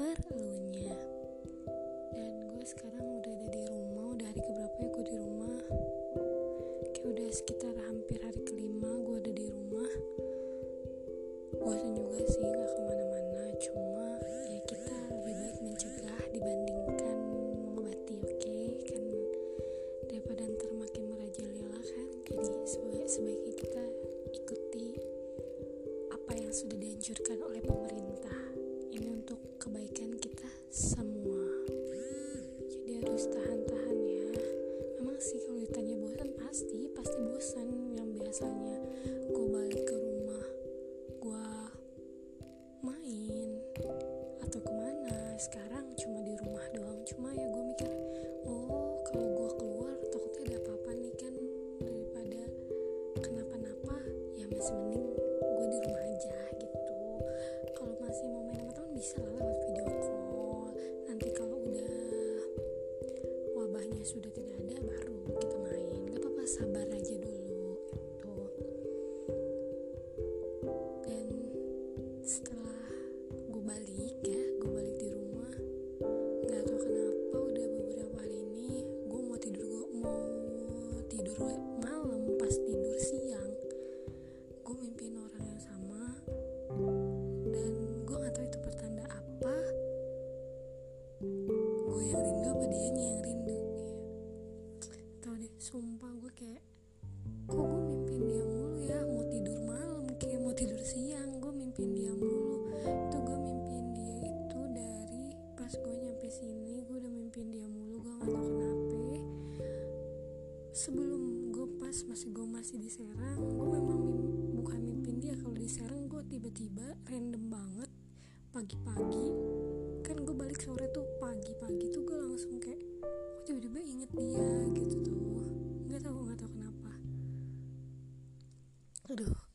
perlunya. Dan gue sekarang udah ada di rumah udah hari keberapa ya gue di rumah? Kayak udah sekitar hampir hari kelima gue ada di rumah. Bosan juga sih setelah gue balik atau kenapa sebelum gue pas masih gue masih diserang gue memang bukan mimpin dia. Kalau diserang gue tiba-tiba random banget pagi-pagi kan gue balik sore tuh pagi-pagi tuh gue langsung kayak gue tiba-tiba inget dia? Gitu tuh. Nggak tahu nggak tahu kenapa. Aduh.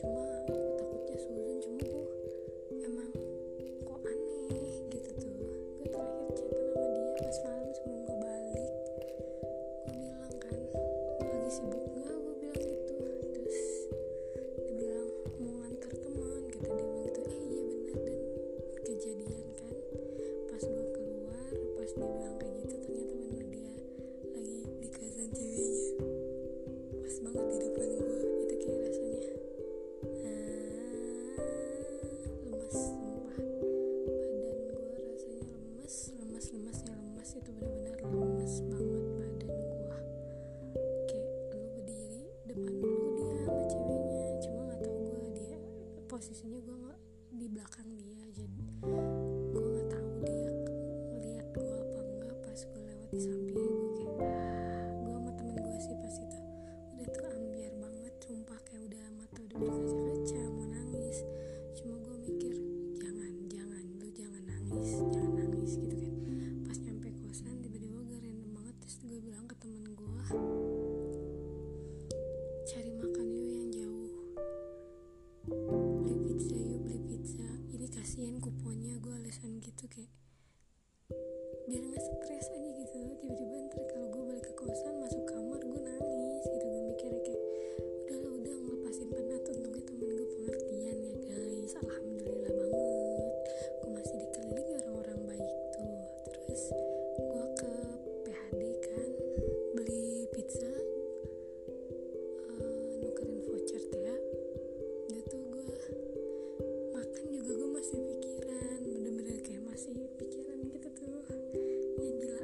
Fátima. Ya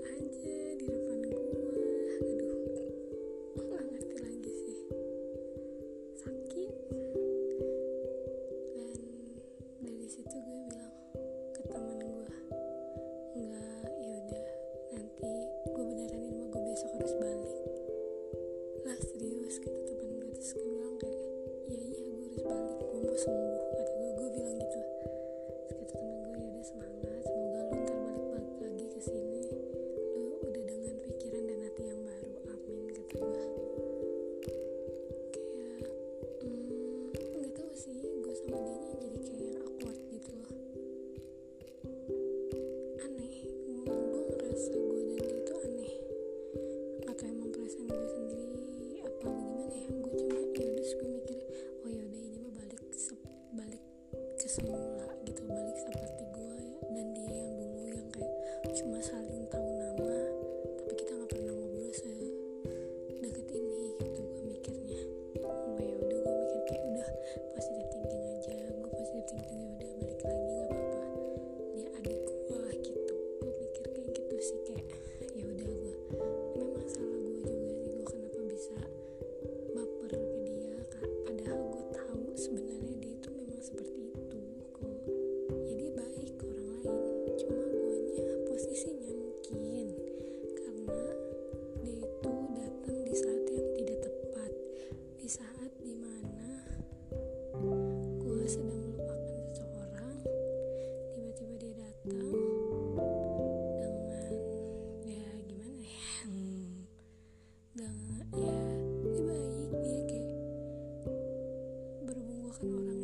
berhubung gue